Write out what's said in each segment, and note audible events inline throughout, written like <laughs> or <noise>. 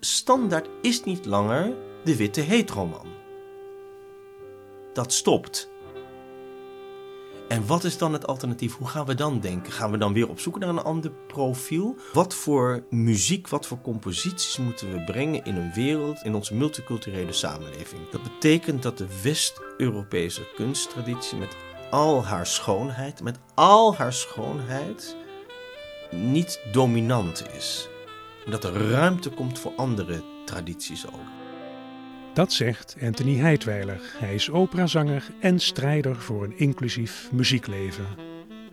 standaard is niet langer de witte heteroman. Dat stopt. En wat is dan het alternatief? Hoe gaan we dan denken? Gaan we dan weer op zoek naar een ander profiel? Wat voor muziek, wat voor composities moeten we brengen in een wereld, in onze multiculturele samenleving? Dat betekent dat de West-Europese kunsttraditie met al haar schoonheid, met al haar schoonheid, niet dominant is. En dat er ruimte komt voor andere tradities ook. Dat zegt Anthony Heidweiler. Hij is operazanger en strijder voor een inclusief muziekleven.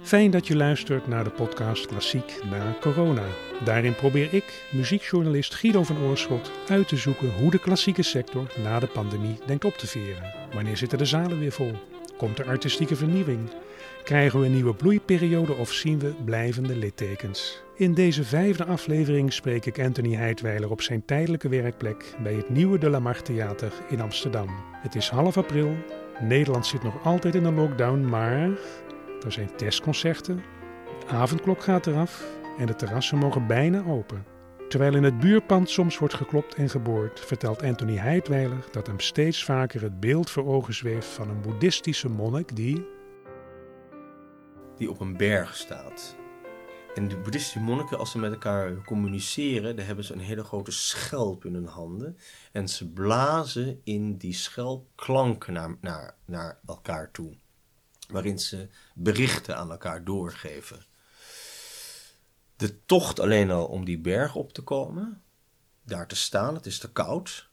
Fijn dat je luistert naar de podcast Klassiek na corona. Daarin probeer ik, muziekjournalist Guido van Oorschot, uit te zoeken hoe de klassieke sector na de pandemie denkt op te veren. Wanneer zitten de zalen weer vol? Komt er artistieke vernieuwing? Krijgen we een nieuwe bloeiperiode of zien we blijvende littekens? In deze vijfde aflevering spreek ik Anthony Heidweiler op zijn tijdelijke werkplek bij het nieuwe De La Mar Theater in Amsterdam. Het is half april, Nederland zit nog altijd in een lockdown, maar er zijn testconcerten, de avondklok gaat eraf en de terrassen mogen bijna open. Terwijl in het buurpand soms wordt geklopt en geboord, vertelt Anthony Heidweiler dat hem steeds vaker het beeld voor ogen zweeft van een boeddhistische monnik die... Die op een berg staat. En de boeddhistische monniken, als ze met elkaar communiceren, dan hebben ze een hele grote schelp in hun handen. En ze blazen in die schelp klanken naar, naar, naar elkaar toe. Waarin ze berichten aan elkaar doorgeven de tocht alleen al om die berg op te komen, daar te staan, het is te koud,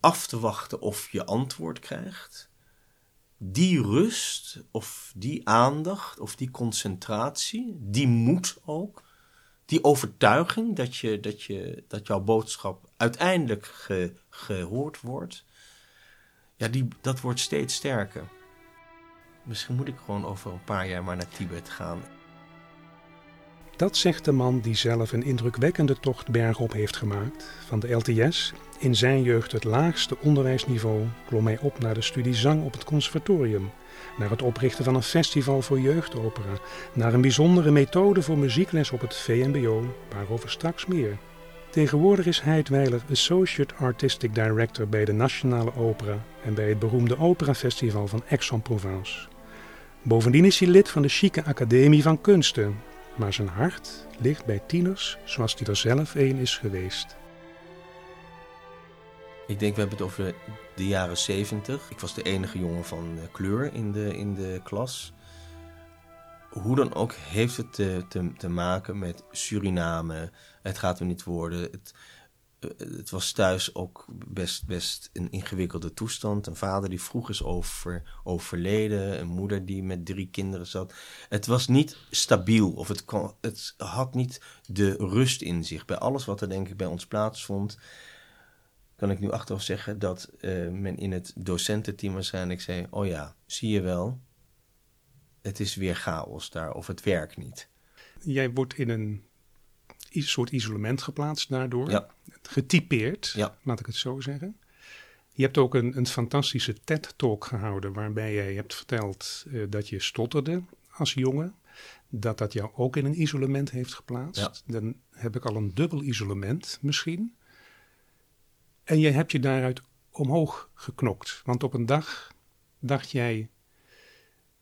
af te wachten of je antwoord krijgt, die rust of die aandacht of die concentratie, die moed ook, die overtuiging dat, je, dat, je, dat jouw boodschap uiteindelijk gehoord wordt, ja, die, dat wordt steeds sterker. Misschien moet ik gewoon over een paar jaar maar naar Tibet gaan. Dat zegt de man die zelf een indrukwekkende tocht bergop heeft gemaakt. Van de LTS, in zijn jeugd het laagste onderwijsniveau, klom hij op naar de studie zang op het conservatorium. Naar het oprichten van een festival voor jeugdopera. Naar een bijzondere methode voor muziekles op het VMBO, waarover straks meer. Tegenwoordig is Heidweiler Associate Artistic Director bij de Nationale Opera en bij het beroemde operafestival van Aix-en-Provence. Bovendien is hij lid van de Chique Academie van Kunsten, maar zijn hart ligt bij tieners zoals hij er zelf een is geweest. Ik denk, we hebben het over de jaren zeventig. Ik was de enige jongen van eh, kleur in de, in de klas. Hoe dan ook heeft het te, te, te maken met Suriname. Het gaat er niet worden. Het, het was thuis ook best, best een ingewikkelde toestand. Een vader die vroeg is over, overleden, een moeder die met drie kinderen zat. Het was niet stabiel of het, het had niet de rust in zich. Bij alles wat er denk ik bij ons plaatsvond, kan ik nu achteraf zeggen dat uh, men in het docententeam waarschijnlijk zei: Oh ja, zie je wel, het is weer chaos daar of het werkt niet. Jij wordt in een soort isolement geplaatst daardoor. Ja. Getypeerd, ja. laat ik het zo zeggen. Je hebt ook een, een fantastische TED-talk gehouden waarbij jij hebt verteld uh, dat je stotterde als jongen. Dat dat jou ook in een isolement heeft geplaatst. Ja. Dan heb ik al een dubbel isolement misschien. En je hebt je daaruit omhoog geknokt. Want op een dag dacht jij,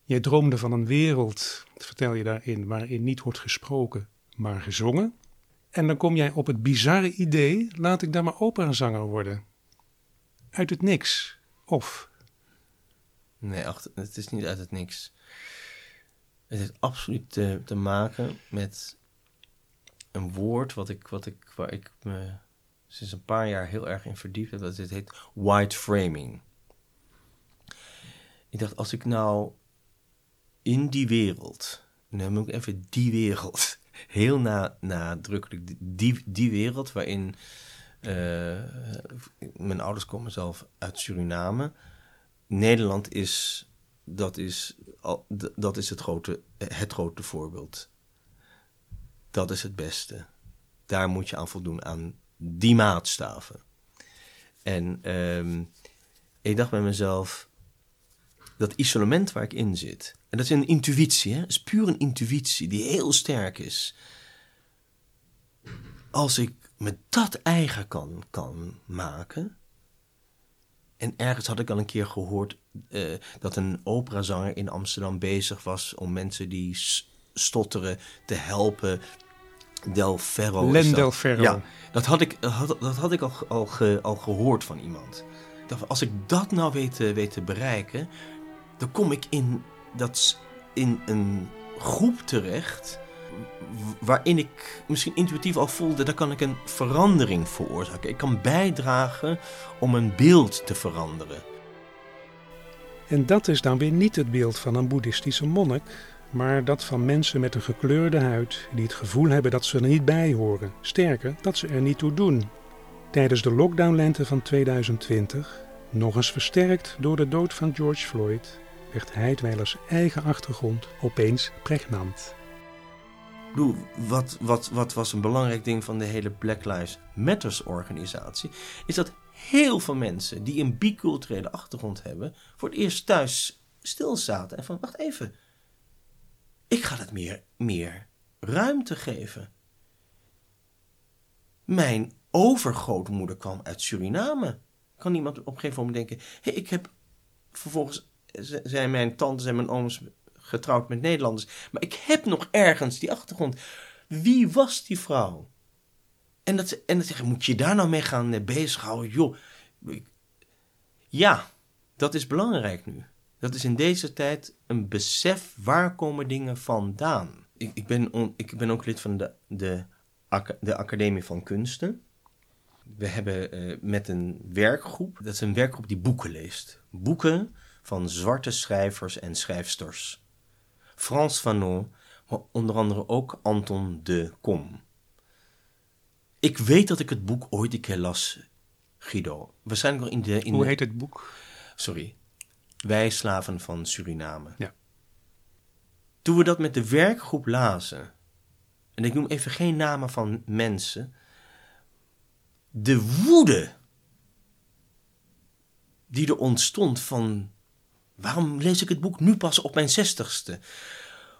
jij droomde van een wereld, vertel je daarin, waarin niet wordt gesproken, maar gezongen. En dan kom jij op het bizarre idee: laat ik dan maar operazanger worden. Uit het niks. Of. Nee, het is niet uit het niks. Het heeft absoluut te, te maken met een woord wat ik, wat ik, waar ik me sinds een paar jaar heel erg in verdiept heb. Dat het heet white framing. Ik dacht, als ik nou in die wereld, nu moet ik even die wereld, heel na, nadrukkelijk die, die wereld waarin uh, mijn ouders komen zelf uit Suriname. Nederland is, dat is, dat is het, grote, het grote voorbeeld. Dat is het beste. Daar moet je aan voldoen, aan die maatstaven. En um, ik dacht bij mezelf, dat isolement waar ik in zit, en dat is een intuïtie, hè? is puur een intuïtie die heel sterk is. Als ik me dat eigen kan, kan maken. En ergens had ik al een keer gehoord eh, dat een operazanger in Amsterdam bezig was om mensen die stotteren te helpen. Del Ferro. Len Del Ferro. Ja, dat had ik, had, dat had ik al, al, al gehoord van iemand. Dat als ik dat nou weet, weet te bereiken, dan kom ik in, dat, in een groep terecht waarin ik misschien intuïtief al voelde, dat kan ik een verandering veroorzaken. Ik kan bijdragen om een beeld te veranderen. En dat is dan weer niet het beeld van een boeddhistische monnik, maar dat van mensen met een gekleurde huid die het gevoel hebben dat ze er niet bij horen. Sterker, dat ze er niet toe doen. Tijdens de lockdownlente van 2020, nog eens versterkt door de dood van George Floyd, werd eigen achtergrond opeens pregnant. Wat, wat, wat was een belangrijk ding van de hele Black Lives Matters organisatie? Is dat heel veel mensen die een biculturele achtergrond hebben, voor het eerst thuis stilzaten en van wacht even, ik ga het meer, meer ruimte geven. Mijn overgrootmoeder kwam uit Suriname. Kan iemand op een gegeven moment denken: hey, ik heb vervolgens zijn mijn tantes en mijn ooms getrouwd met Nederlanders. Maar ik heb nog ergens die achtergrond. Wie was die vrouw? En dat, en dat zeggen, moet je daar nou mee gaan eh, bezighouden? Joh, ja, dat is belangrijk nu. Dat is in deze tijd een besef, waar komen dingen vandaan? Ik, ik, ben, ik ben ook lid van de, de, de Academie van Kunsten. We hebben uh, met een werkgroep, dat is een werkgroep die boeken leest. Boeken van zwarte schrijvers en schrijfsters. Frans Fanon, maar onder andere ook Anton de Kom. Ik weet dat ik het boek ooit een keer las, Guido. Waarschijnlijk wel in de... In Hoe heet het boek? Sorry. Wij slaven van Suriname. Ja. Toen we dat met de werkgroep lazen, en ik noem even geen namen van mensen, de woede die er ontstond van Waarom lees ik het boek nu pas op mijn zestigste?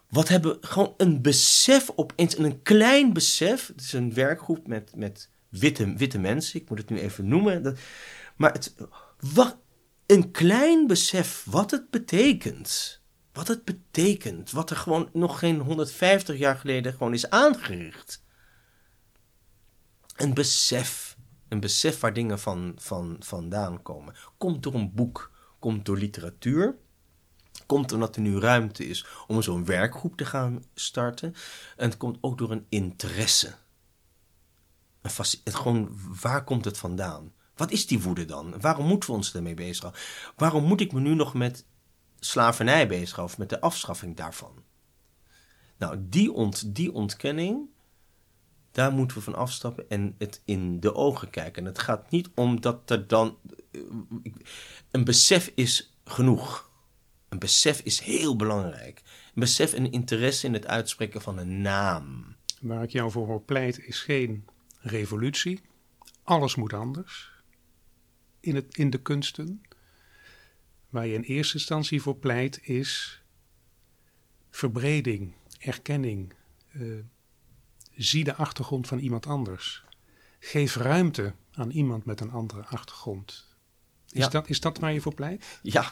Wat hebben gewoon een besef opeens, een klein besef. Het is een werkgroep met, met witte, witte mensen, ik moet het nu even noemen. Dat, maar het, wat, een klein besef wat het betekent. Wat het betekent. Wat er gewoon nog geen 150 jaar geleden gewoon is aangericht. Een besef. Een besef waar dingen van, van, vandaan komen. Komt door een boek komt door literatuur. Komt omdat er nu ruimte is om zo'n werkgroep te gaan starten. En het komt ook door een interesse. Een het gewoon, waar komt het vandaan? Wat is die woede dan? Waarom moeten we ons ermee bezighouden? Waarom moet ik me nu nog met slavernij bezighouden of met de afschaffing daarvan? Nou, die, ont, die ontkenning, daar moeten we van afstappen en het in de ogen kijken. En het gaat niet om dat er dan. Eh, een besef is genoeg. Een besef is heel belangrijk. Een besef en interesse in het uitspreken van een naam. Waar ik jou voor pleit is geen revolutie. Alles moet anders. In, het, in de kunsten. Waar je in eerste instantie voor pleit is verbreding, erkenning. Uh, zie de achtergrond van iemand anders. Geef ruimte aan iemand met een andere achtergrond. Is, dat, is dat waar je voor pleit? Ja.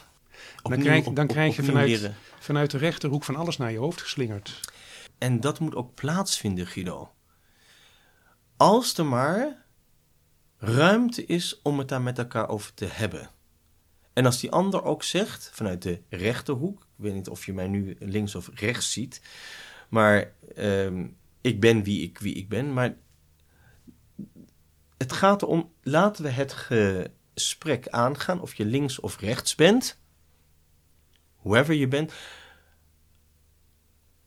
dan krijg, dan krijg je vanuit, vanuit de rechterhoek van alles naar je hoofd geslingerd. En dat moet ook plaatsvinden, Guido. Als er maar ruimte is om het daar met elkaar over te hebben. En als die ander ook zegt, vanuit de rechterhoek, ik weet niet of je mij nu links of rechts ziet, maar ehm, ik ben wie ik, wie ik ben, maar het gaat erom, laten we het gesprek aangaan, of je links of rechts bent, whoever je bent,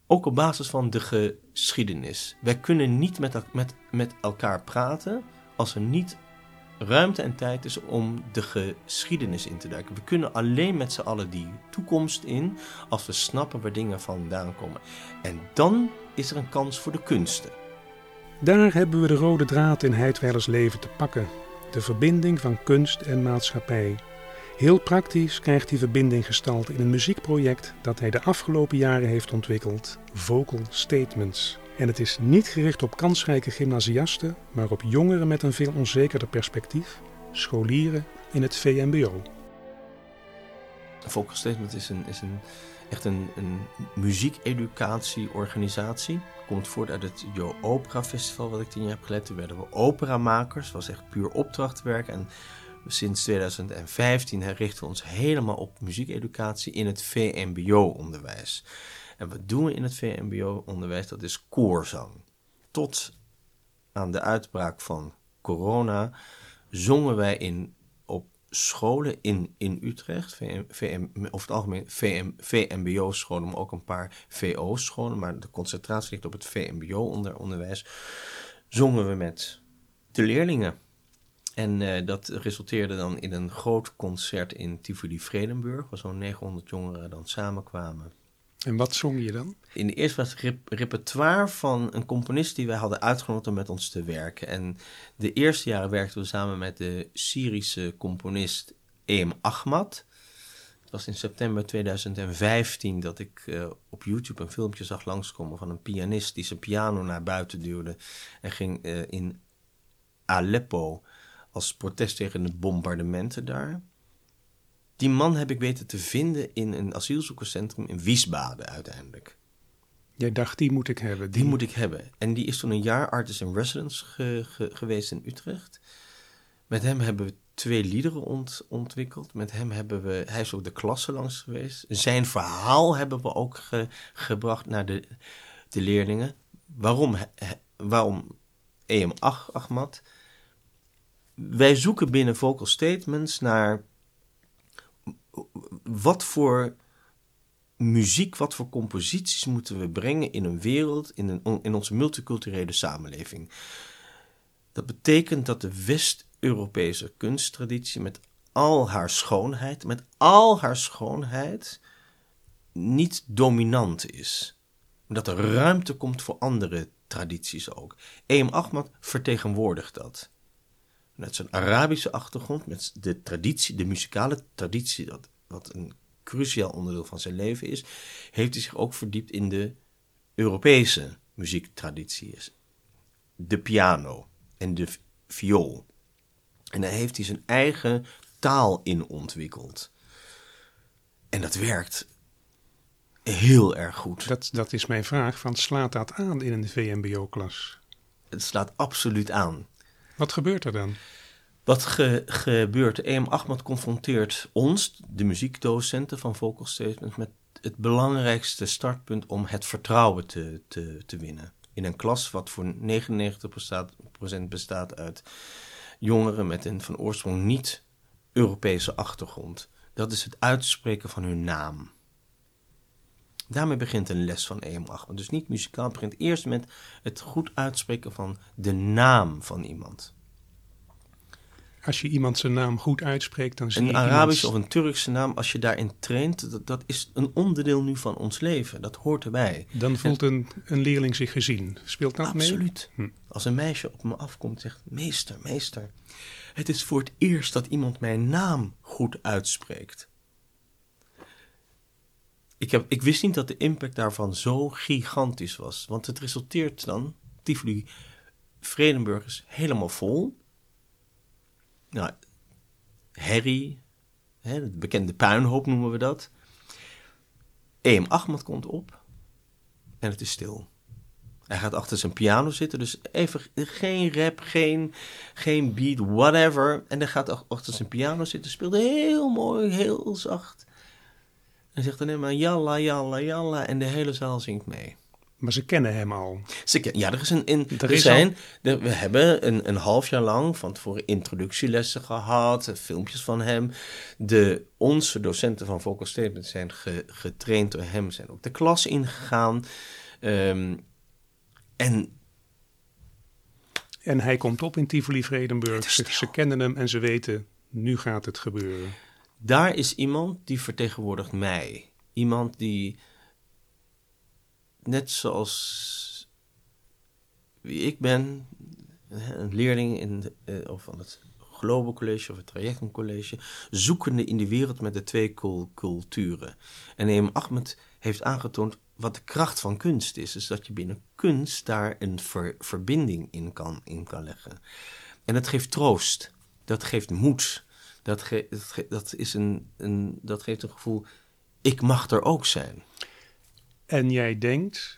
ook op basis van de geschiedenis. Wij kunnen niet met, met, met elkaar praten als er niet ruimte en tijd is om de geschiedenis in te duiken. We kunnen alleen met z'n allen die toekomst in als we snappen waar dingen vandaan komen. En dan is er een kans voor de kunsten. Daar hebben we de rode draad in Heidweilers leven te pakken. De verbinding van kunst en maatschappij. Heel praktisch krijgt die verbinding gestalte in een muziekproject dat hij de afgelopen jaren heeft ontwikkeld, Vocal Statements. En het is niet gericht op kansrijke gymnasiasten, maar op jongeren met een veel onzekerder perspectief, scholieren in het VMBO. Vocal Statement is, een, is een, echt een, een muziekeducatieorganisatie. Komt voort uit het Jo Opera Festival, wat ik tien jaar heb geleid. Toen werden we operamakers. Was echt puur opdrachtwerk. En sinds 2015 richten we ons helemaal op muziekeducatie in het VMBO-onderwijs. En wat doen we in het VMBO-onderwijs? Dat is koorzang. Tot aan de uitbraak van corona zongen wij in, scholen in, in Utrecht, VM, VM, over het algemeen VM, VMBO-scholen, maar ook een paar VO-scholen, maar de concentratie ligt op het VMBO-onderwijs, zongen we met de leerlingen. En uh, dat resulteerde dan in een groot concert in Tivoli Vredenburg, waar zo'n 900 jongeren dan samenkwamen. En wat zong je dan? In de eerste plaats rep repertoire van een componist die wij hadden uitgenodigd om met ons te werken. En de eerste jaren werkten we samen met de Syrische componist Eem Ahmad. Het was in september 2015 dat ik uh, op YouTube een filmpje zag langskomen van een pianist die zijn piano naar buiten duwde en ging uh, in Aleppo als protest tegen de bombardementen daar. Die man heb ik weten te vinden in een asielzoekerscentrum in Wiesbaden uiteindelijk. Jij dacht, die moet ik hebben. Die, moet ik hebben. En die is toen een jaar artist in residence ge, ge, geweest in Utrecht. Met hem hebben we twee liederen ont, ontwikkeld. Met hem hebben we, hij is ook de klasse langs geweest. Zijn verhaal hebben we ook ge, gebracht naar de, de leerlingen. Waarom, waarom EM Ahmad? Wij zoeken binnen vocal statements naar wat voor muziek, wat voor composities moeten we brengen in een wereld, in, een, in onze multiculturele samenleving. Dat betekent dat de West-Europese kunsttraditie met al haar schoonheid, met al haar schoonheid, niet dominant is. Dat er ruimte komt voor andere tradities ook. Eem Ahmad vertegenwoordigt dat. Met zijn Arabische achtergrond, met de traditie, de muzikale traditie, dat, wat een cruciaal onderdeel van zijn leven is, heeft hij zich ook verdiept in de Europese muziektraditie. De piano en de viool. En daar heeft hij zijn eigen taal in ontwikkeld. En dat werkt heel erg goed. Dat, dat is mijn vraag, van slaat dat aan in een VMBO-klas? Het slaat absoluut aan. Wat gebeurt er dan? Wat ge gebeurt? EM Ahmad confronteert ons, de muziekdocenten van Vocal Statement, met het belangrijkste startpunt om het vertrouwen te, te, te winnen. In een klas wat voor 99% bestaat, uit jongeren met een van oorsprong niet Europese achtergrond. Dat is het uitspreken van hun naam. Daarmee begint een les van EM Ahmad. Dus niet muzikaal, het begint eerst met het goed uitspreken van de naam van iemand. Als je iemand zijn naam goed uitspreekt, dan zie een je Een Arabische of een Turkse naam, als je daarin traint, dat, dat, is een onderdeel nu van ons leven. Dat hoort erbij. Dan voelt een, een leerling zich gezien. Speelt dat Absoluut. mee? Absoluut. Hm. Als een meisje op me afkomt en zegt, meester, meester, het is voor het eerst dat iemand mijn naam goed uitspreekt. Ik, heb, ik wist niet dat de impact daarvan zo gigantisch was. Want het resulteert dan, Tivoli Vredenburg is helemaal vol nou, herrie, hè, bekende puinhoop noemen we dat. Eem Ahmad komt op en het is stil. Hij gaat achter zijn piano zitten, dus even geen rap, geen, geen beat, whatever. En hij gaat achter zijn piano zitten, speelt heel mooi, heel zacht. En zegt alleen maar jalla, jalla, jalla. En de hele zaal zingt mee. Maar ze kennen hem al. Ze ja, er is een. In, er, is zijn, we hebben een, een half jaar lang van tevoren introductielessen gehad, filmpjes van hem. De, onze docenten van Vocal Statement zijn ge, getraind door hem, zijn ook de klas ingegaan. Um, en. En hij komt op in Tivoli Vredenburg. Ze, ze kennen hem en ze weten, nu gaat het gebeuren. Daar is iemand die vertegenwoordigt mij. Iemand die net zoals wie ik ben, een leerling in de, uh, of van het Global College of het Trajectum College, zoekende in de wereld met de twee culturen. En Neem Ahmed heeft aangetoond wat de kracht van kunst is, is dat je binnen kunst daar een verbinding in kan, in kan leggen. En dat geeft troost, dat geeft moed, dat, dat, is een, een, dat geeft een gevoel, ik mag er ook zijn. En jij denkt,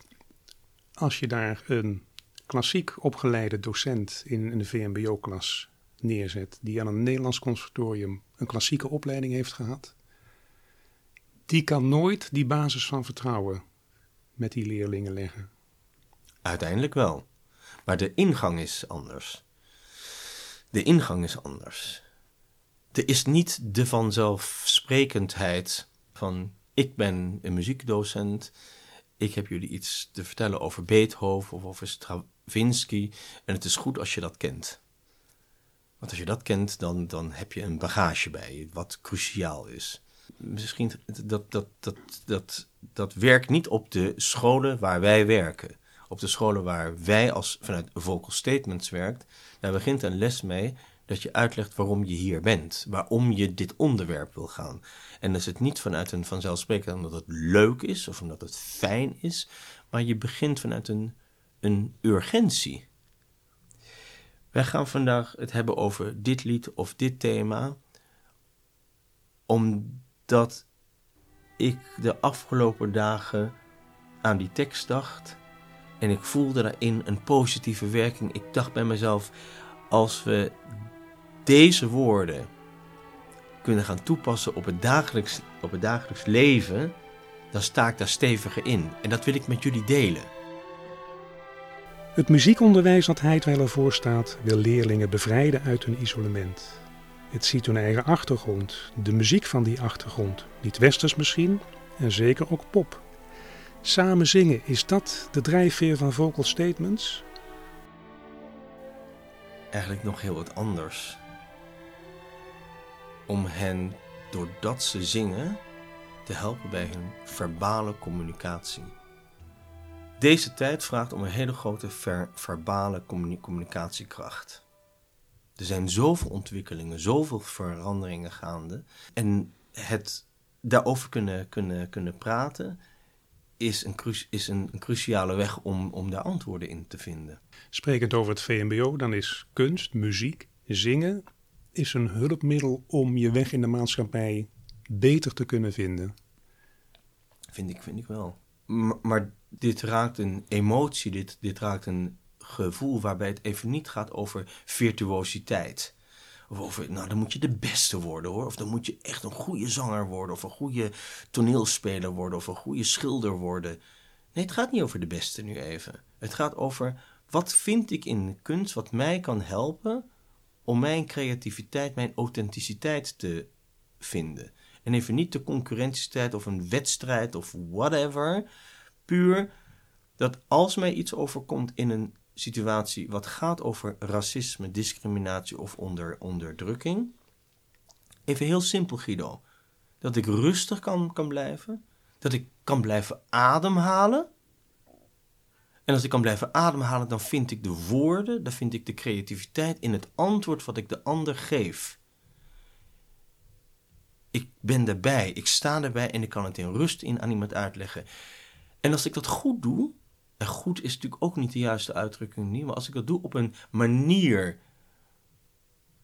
als je daar een klassiek opgeleide docent in een VMBO-klas neerzet, die aan een Nederlands conservatorium een klassieke opleiding heeft gehad, die kan nooit die basis van vertrouwen met die leerlingen leggen. Uiteindelijk wel. Maar de ingang is anders. De ingang is anders. Er is niet de vanzelfsprekendheid van ik ben een muziekdocent, ik heb jullie iets te vertellen over Beethoven of over Stravinsky en het is goed als je dat kent. Want als je dat kent, dan, dan heb je een bagage bij je, wat cruciaal is. Misschien dat, dat, dat, dat, dat werkt niet op de scholen waar wij werken. Op de scholen waar wij als vanuit vocal statements werkt, daar begint een les mee dat je uitlegt waarom je hier bent, waarom je dit onderwerp wil gaan. En dan is het niet vanuit een vanzelfsprekend omdat het leuk is of omdat het fijn is, maar je begint vanuit een, een urgentie. Wij gaan vandaag het hebben over dit lied of dit thema, omdat ik de afgelopen dagen aan die tekst dacht en ik voelde daarin een positieve werking. Ik dacht bij mezelf, als we deze woorden kunnen gaan toepassen op het dagelijks, op het dagelijks leven, dan sta ik daar steviger in. En dat wil ik met jullie delen. Het muziekonderwijs dat Heidweiler voorstaat wil leerlingen bevrijden uit hun isolement. Het ziet hun eigen achtergrond, de muziek van die achtergrond, niet westers misschien, en zeker ook pop. Samen zingen, is dat de drijfveer van vocal statements? Eigenlijk nog heel wat anders om hen, doordat ze zingen, te helpen bij hun verbale communicatie. Deze tijd vraagt om een hele grote ver verbale communicatiekracht. Er zijn zoveel ontwikkelingen, zoveel veranderingen gaande. En het daarover kunnen, kunnen, kunnen praten is, een, is een, cruciale weg om, om daar antwoorden in te vinden. Sprekend over het VMBO, dan is kunst, muziek, zingen is een hulpmiddel om je weg in de maatschappij beter te kunnen vinden. Vind ik, vind ik wel. maar dit raakt een emotie, dit, dit raakt een gevoel waarbij het even niet gaat over virtuositeit. Of over, nou dan moet je de beste worden hoor. Of dan moet je echt een goede zanger worden. Of een goede toneelspeler worden. Of een goede schilder worden. Nee, het gaat niet over de beste nu even. Het gaat over wat vind ik in kunst wat mij kan helpen om mijn creativiteit, mijn authenticiteit te vinden. En even niet de concurrentiestijd of een wedstrijd of whatever. Puur dat als mij iets overkomt in een situatie wat gaat over racisme, discriminatie of onder, onderdrukking. Even heel simpel, Guido. Dat ik rustig kan, kan blijven. Dat ik kan blijven ademhalen. En als ik kan blijven ademhalen, dan vind ik de woorden, dan vind ik de creativiteit in het antwoord wat ik de ander geef. Ik ben erbij, ik sta erbij en ik kan het in rust in aan iemand uitleggen. En als ik dat goed doe, en goed is natuurlijk ook niet de juiste uitdrukking niet, maar als ik dat doe op een manier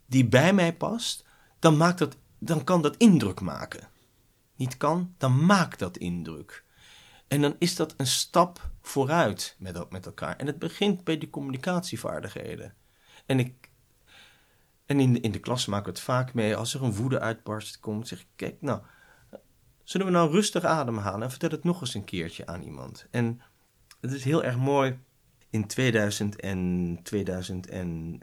die bij mij past, dan, maakt dat, dan kan dat indruk maken. Niet kan, dan maakt dat indruk. En dan is dat een stap vooruit met, met elkaar. En het begint bij die communicatievaardigheden. En, ik, en in, de, in de klas maken we het vaak mee. Als er een woede uitbarst komt, zeg ik: Kijk, nou, zullen we nou rustig ademhalen en vertel het nog eens een keertje aan iemand. En het is heel erg mooi. In 2000 en 2009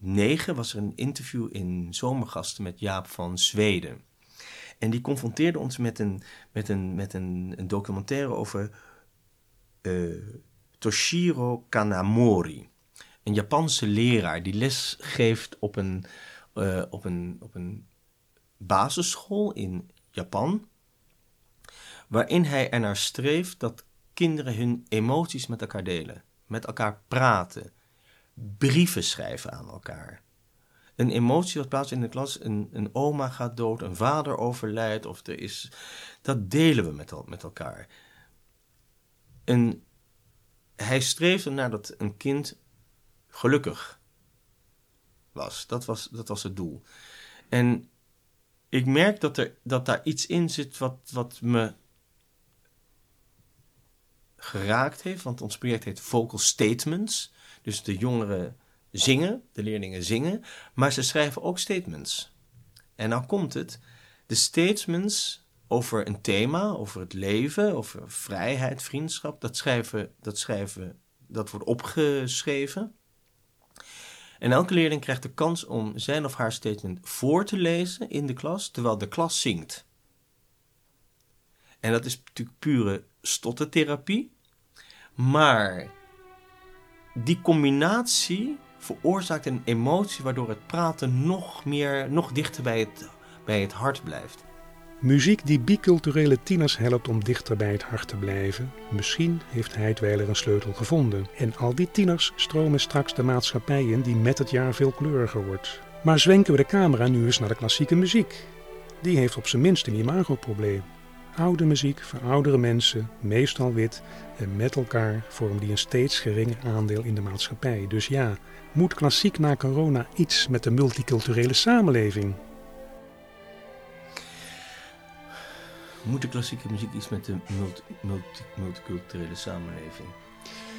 ehm, eh, was er een interview in Zomergasten met Jaap van Zweden. En die confronteerde ons met een, met een, met een, een documentaire over uh, Toshiro Kanamori. Een Japanse leraar die les geeft op een, uh, op een, op een basisschool in Japan. Waarin hij ernaar streeft dat kinderen hun emoties met elkaar delen. Met elkaar praten. Brieven schrijven aan elkaar een emotie wat plaatsvindt in de klas. Een, een oma gaat dood, een vader overlijdt, of er is. Dat delen we met, met elkaar. En hij streefde naar dat een kind gelukkig was. Dat was, dat was het doel. En ik merk dat, er, dat daar iets in zit wat, wat me geraakt heeft. Want ons project heet Vocal Statements. Dus de jongeren zingen, de leerlingen zingen, maar ze schrijven ook statements. En nou komt het, de statements over een thema, over het leven, over vrijheid, vriendschap, dat schrijven, dat schrijven, dat wordt opgeschreven. En elke leerling krijgt de kans om zijn of haar statement voor te lezen in de klas, terwijl de klas zingt. En dat is natuurlijk pure stottertherapie. Maar die combinatie veroorzaakt een emotie waardoor het praten nog meer, nog dichter bij het, bij het hart blijft. Muziek die biculturele tieners helpt om dichter bij het hart te blijven. Misschien heeft Heidweiler een sleutel gevonden. En al die tieners stromen straks de maatschappij in die met het jaar veel kleuriger wordt. Maar zwenken we de camera nu eens naar de klassieke muziek. Die heeft op zijn minst een imagoprobleem. Oude muziek voor oudere mensen, meestal wit, en met elkaar vormen die een steeds geringer aandeel in de maatschappij. Dus ja, moet klassiek na corona iets met de multiculturele samenleving? Moet de klassieke muziek iets met de multi, multiculturele samenleving?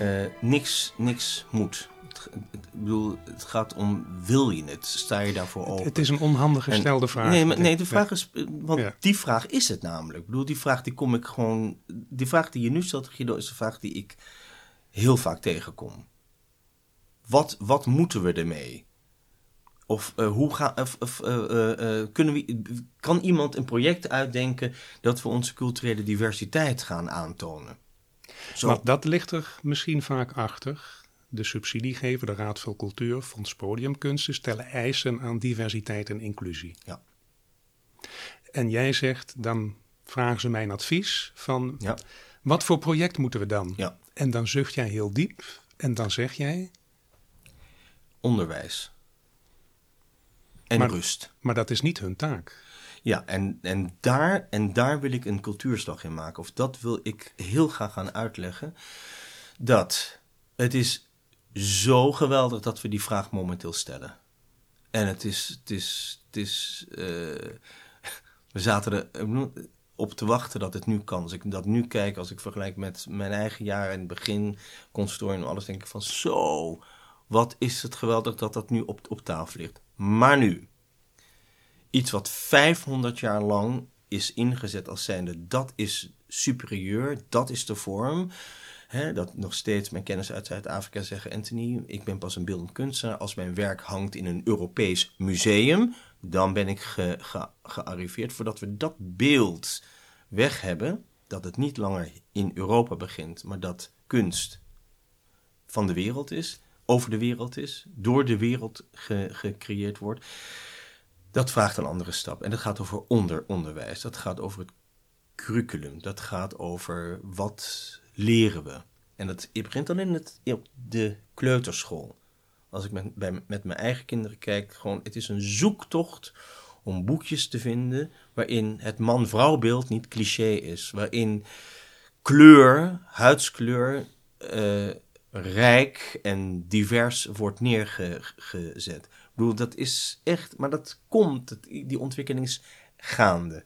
Uh, niks, niks moet. Het, ik bedoel, het gaat om, wil je het? Sta je daarvoor open? Het is een onhandig gestelde vraag. Nee, maar, nee de vraag is, want die vraag is het namelijk. Ik bedoel, die vraag die kom ik gewoon, die vraag die je nu stelt, Guido, is de vraag die ik heel vaak tegenkom. Wat, wat moeten we ermee? Of uh, hoe gaan, of, of uh, kunnen we, kan iemand een project uitdenken dat we onze culturele diversiteit gaan aantonen? Zo. Maar dat ligt er misschien vaak achter. De subsidiegever, de Raad voor Cultuur, Fonds Podiumkunsten, stellen eisen aan diversiteit en inclusie. Ja. En jij zegt, dan vragen ze mijn advies van, ja. wat voor project moeten we dan? Ja. En dan zucht jij heel diep en dan zeg jij, onderwijs. En rust. Maar dat is niet hun taak. Ja, en, en, daar, en daar wil ik een cultuurslag in maken. Of dat wil ik heel graag gaan uitleggen. Dat het is zo geweldig dat we die vraag momenteel stellen. En het is, het is, het is uh, <laughs> we zaten er op te wachten dat het nu kan. Als ik dat nu kijk, als ik vergelijk met mijn eigen jaren in het begin, consultorium en alles, denk ik van zo, wat is het geweldig dat dat nu op, op tafel ligt. Maar nu, iets wat 500 jaar lang is ingezet als zijnde, dat is superieur, dat is de vorm. dat nog steeds mijn kennis uit Zuid-Afrika zeggen, Anthony, ik ben pas een beeldend kunstenaar. Als mijn werk hangt in een Europees museum, dan ben ik ge, gearriveerd. Voordat we dat beeld weg hebben, dat het niet langer in Europa begint, maar dat kunst van de wereld is, over de wereld is, door de wereld gecreëerd wordt. Dat vraagt een andere stap. En dat gaat over onderonderwijs. Dat gaat over het curriculum. Dat gaat over wat leren we. En dat begint dan in het, de kleuterschool. Als ik met, bij, met mijn eigen kinderen kijk, gewoon, het is een zoektocht om boekjes te vinden waarin het man-vrouw beeld niet cliché is. Waarin kleur, huidskleur, uh, rijk en divers wordt neergezet. Ik bedoel, dat is echt, maar dat komt, die ontwikkeling is gaande.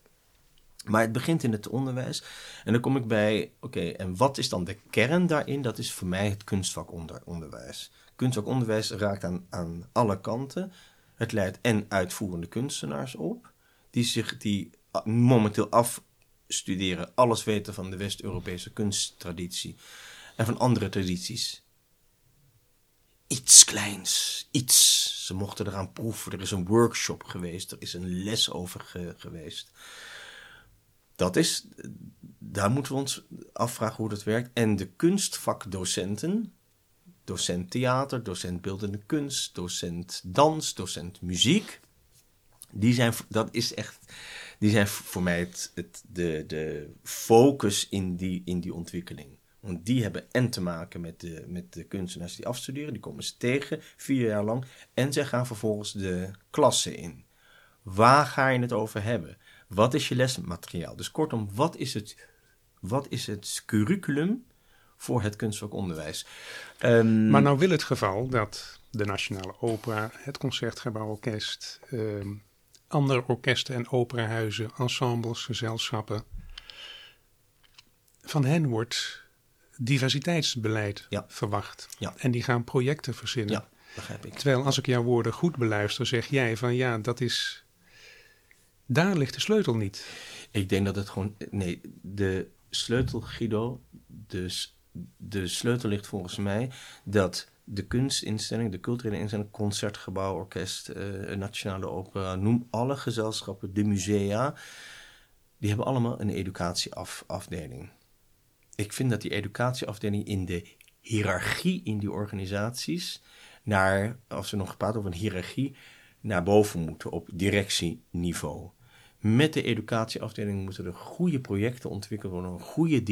Maar het begint in het onderwijs. En dan kom ik bij, oké, en wat is dan de kern daarin? Dat is voor mij het kunstvakonderwijs. Kunstvakonderwijs raakt aan, aan alle kanten. Het leidt en uitvoerende kunstenaars op, die zich die momenteel afstuderen, alles weten van de West-Europese kunsttraditie en van andere tradities. Iets kleins, iets. Ze mochten eraan proeven. Er is een workshop geweest, er is een les over geweest. Dat is, daar moeten we ons afvragen hoe dat werkt. En de kunstvakdocenten, docent theater, docent beeldende kunst, docent dans, docent muziek, die zijn, dat is echt, die zijn voor mij het, het, de, de focus in die, in die ontwikkeling. Want die hebben en te maken met de, met de kunstenaars die afstuderen, die komen ze tegen vier jaar lang. En zij gaan vervolgens de klasse in. Waar ga je het over hebben? Wat is je lesmateriaal? Dus kortom, wat is het, wat is het curriculum voor het kunstvakonderwijs? Um, maar nou wil het geval dat de Nationale Opera, het Concertgebouworkest, um, andere orkesten en operahuizen, ensembles, gezelschappen, van hen wordt diversiteitsbeleid verwacht. Ja. En die gaan projecten verzinnen. Ja, begrijp ik. Terwijl als ik jouw woorden goed beluister, zeg jij van ja, dat is. Daar ligt de sleutel niet. Ik denk dat het gewoon. Nee, de sleutel, Guido. De, de sleutel ligt volgens mij dat de kunstinstelling, de culturele instelling, concertgebouw, orkest, uh, nationale opera, noem alle gezelschappen, de musea, die hebben allemaal een educatieafdeling ik vind dat die educatieafdeling in de hiërarchie in die organisaties naar, als we nog praten over een hiërarchie, naar boven moeten op directieniveau. Met de educatieafdeling moeten er goede projecten ontwikkeld worden, een goede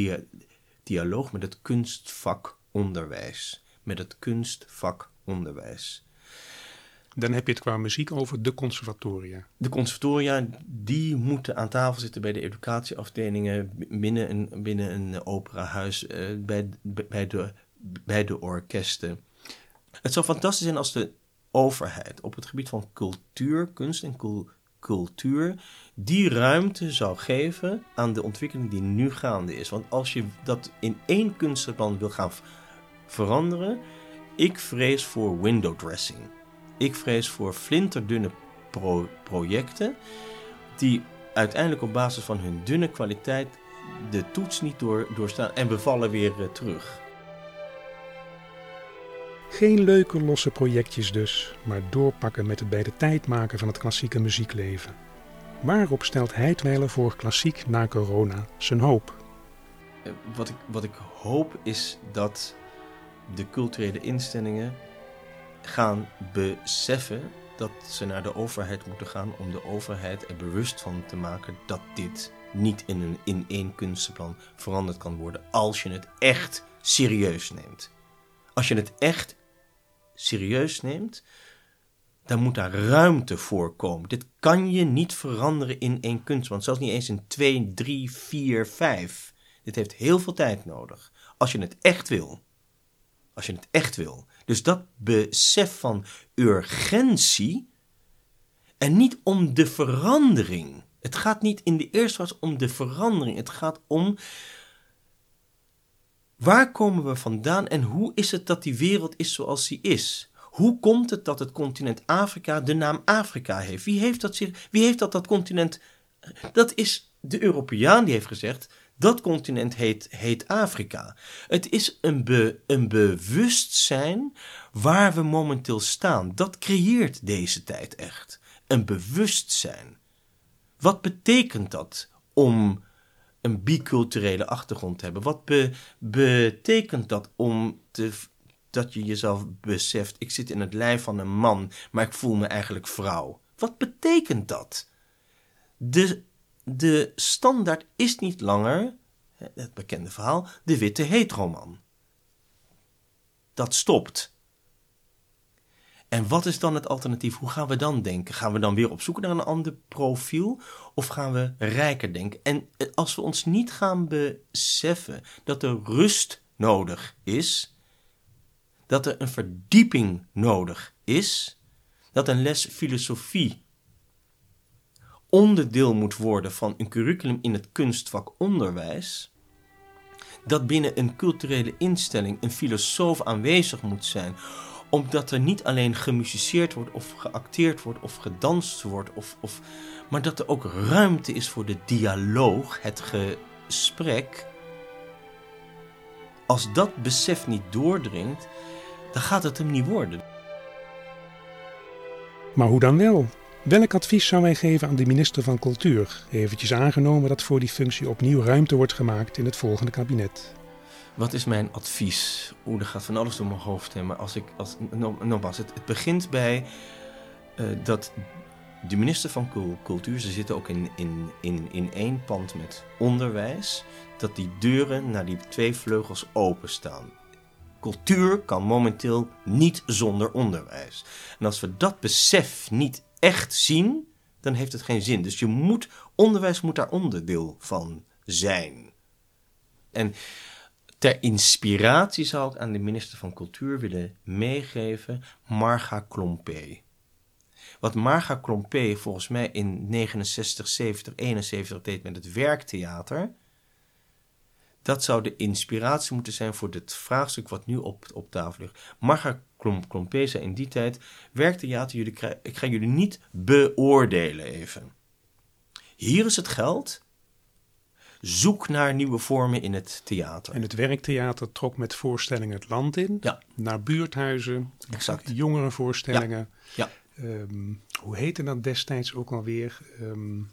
dialoog met het kunstvakonderwijs. Met het kunstvakonderwijs. Dan heb je het qua muziek over de conservatoria. De conservatoria, die moeten aan tafel zitten bij de educatieafdelingen binnen een, binnen een operahuis, uh, bij, bij, de, bij de orkesten. Het zou fantastisch zijn als de overheid op het gebied van cultuur, kunst en cultuur die ruimte zou geven aan de ontwikkeling die nu gaande is. Want als je dat in één kunstplan wil gaan veranderen, ik vrees voor window dressing. Ik vrees voor flinterdunne projecten die uiteindelijk op basis van hun dunne kwaliteit de toets niet door, doorstaan en bevallen weer uh, terug. Geen leuke losse projectjes dus, maar doorpakken met het bij de tijd maken van het klassieke muziekleven. Waarop stelt Heidweiler voor klassiek na corona zijn hoop? Eh, wat ik, wat ik hoop is dat de culturele instellingen gaan beseffen dat ze naar de overheid moeten gaan om de overheid er bewust van te maken dat dit niet in een in één kunstenplan veranderd kan worden als je het echt serieus neemt. Als je het echt serieus neemt, dan moet daar ruimte voor komen. Dit kan je niet veranderen in één kunstplan, zelfs niet eens in twee, drie, vier, vijf. Dit heeft heel veel tijd nodig. Als je het echt wil. Als je het echt wil. Dus dat besef van urgentie en niet om de verandering. Het gaat niet in de eerste plaats om de verandering. Het gaat om waar komen we vandaan en hoe is het dat die wereld is zoals die is? Hoe komt het dat het continent Afrika de naam Afrika heeft? Wie heeft dat, wie heeft dat, dat continent? Dat is de Europeaan die heeft gezegd: dat continent heet, heet Afrika. Het is een, een bewustzijn waar we momenteel staan. Dat creëert deze tijd echt. Een bewustzijn. Wat betekent dat om een biculturele achtergrond te hebben? Wat be, betekent dat om te, dat je jezelf beseft: ik zit in het lijf van een man, maar ik voel me eigenlijk vrouw? Wat betekent dat? De de standaard is niet langer, het bekende verhaal, de witte heteroman. Dat stopt. En wat is dan het alternatief? Hoe gaan we dan denken? Gaan we dan weer op zoek naar een ander profiel? Of gaan we rijker denken? En als we ons niet gaan beseffen dat er rust nodig is, dat er een verdieping nodig is, dat een les filosofie onderdeel moet worden van een curriculum in het kunstvak onderwijs, dat binnen een culturele instelling een filosoof aanwezig moet zijn, omdat er niet alleen gemusiceerd wordt of geacteerd wordt of gedanst wordt, of, of, maar dat er ook ruimte is voor de dialoog, het gesprek. Als dat besef niet doordringt, dan gaat het hem niet worden. Maar hoe dan wel? Welk advies zou wij geven aan de minister van Cultuur? Eventjes aangenomen dat voor die functie opnieuw ruimte wordt gemaakt in het volgende kabinet. Wat is mijn advies? Oeh, er gaat van alles door mijn hoofd heen. Maar als ik, als, nogmaals, het, het begint bij uh, dat de minister van Cultuur, ze zitten ook in, in, in, in één pand met onderwijs, dat die deuren naar die twee vleugels openstaan. Cultuur kan momenteel niet zonder onderwijs. En als we dat besef niet echt zien, dan heeft het geen zin. Dus je moet, onderwijs moet daar onderdeel van zijn. En ter inspiratie zou ik aan de minister van Cultuur willen meegeven Marga Klompé. Wat Marga Klompé volgens mij in 69, 70, 71 deed met het werktheater, dat zou de inspiratie moeten zijn voor dit vraagstuk wat nu op, op tafel ligt. Marga Klompé zei in die tijd, werktheater, jullie, ik ga jullie niet beoordelen even. Hier is het geld, zoek naar nieuwe vormen in het theater. En het werktheater trok met voorstellingen het land in, ja. naar buurthuizen, exact. jongerenvoorstellingen. Ja. Um, hoe heette dat destijds ook alweer? Um,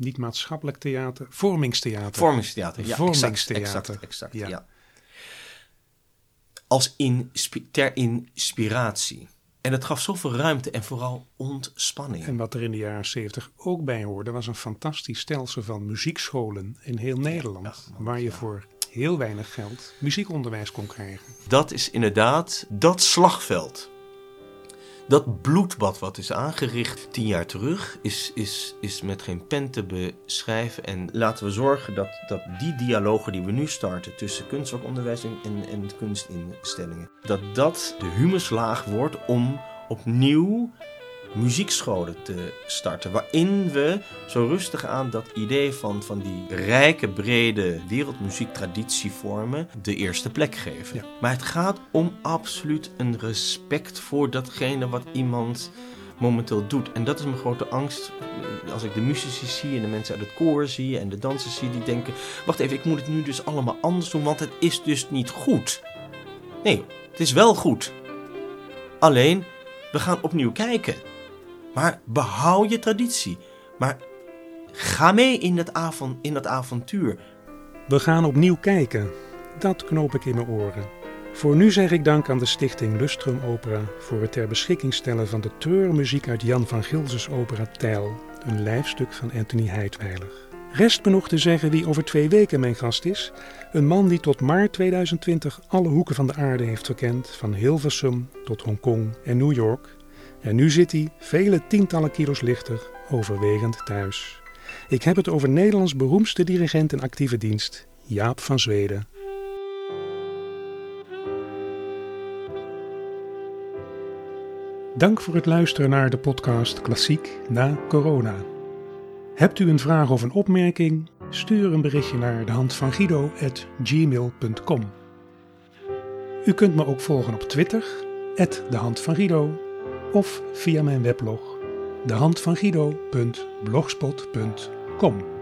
niet maatschappelijk theater, vormingstheater. Vormingstheater, ja, vormingstheater. exact, exact, exact ja. ja. Als in, ter inspiratie. En het gaf zoveel ruimte en vooral ontspanning. En wat er in de jaren 70 ook bij hoorde, was een fantastisch stelsel van muziekscholen in heel Nederland. Ja, waar je voor heel weinig geld muziekonderwijs kon krijgen. Dat is inderdaad dat slagveld dat bloedbad wat is aangericht tien jaar terug, is, is, is met geen pen te beschrijven. En laten we zorgen dat, dat die dialogen die we nu starten tussen kunstwerkonderwijs en, en, en kunstinstellingen, dat dat de humuslaag wordt om opnieuw muziekscholen te starten. Waarin we zo rustig aan dat idee van, van die rijke, brede wereldmuziektraditievormen de eerste plek geven. Maar het gaat om absoluut een respect voor datgene wat iemand momenteel doet. En dat is mijn grote angst. Als ik de muzici zie en de mensen uit het koor zie en de dansers zie, die denken: wacht even, ik moet het nu dus allemaal anders doen, want het is dus niet goed. Nee, het is wel goed. Alleen, we gaan opnieuw kijken. Maar behoud je traditie. Maar ga mee in dat, avond, in dat avontuur. We gaan opnieuw kijken. Dat knoop ik in mijn oren. Voor nu zeg ik dank aan de stichting Lustrum Opera voor het ter beschikking stellen van de treurmuziek uit Jan van Gilses opera Tijl, een lijfstuk van Anthony Heidweiler. Rest me nog te zeggen wie over twee weken mijn gast is. Een man die tot maart 2020 alle hoeken van de aarde heeft verkend, van Hilversum tot Hongkong en New York. En nu zit hij, vele tientallen kilo's lichter, overwegend thuis. Ik heb het over Nederlands beroemdste dirigent in actieve dienst, Jaap van Zweden. Dank voor het luisteren naar de podcast Klassiek na corona. Hebt u een vraag of een opmerking? Stuur een berichtje naar de. U kunt me ook volgen op Twitter, de hand van of via mijn weblog dehandvanguido.blogspot.com.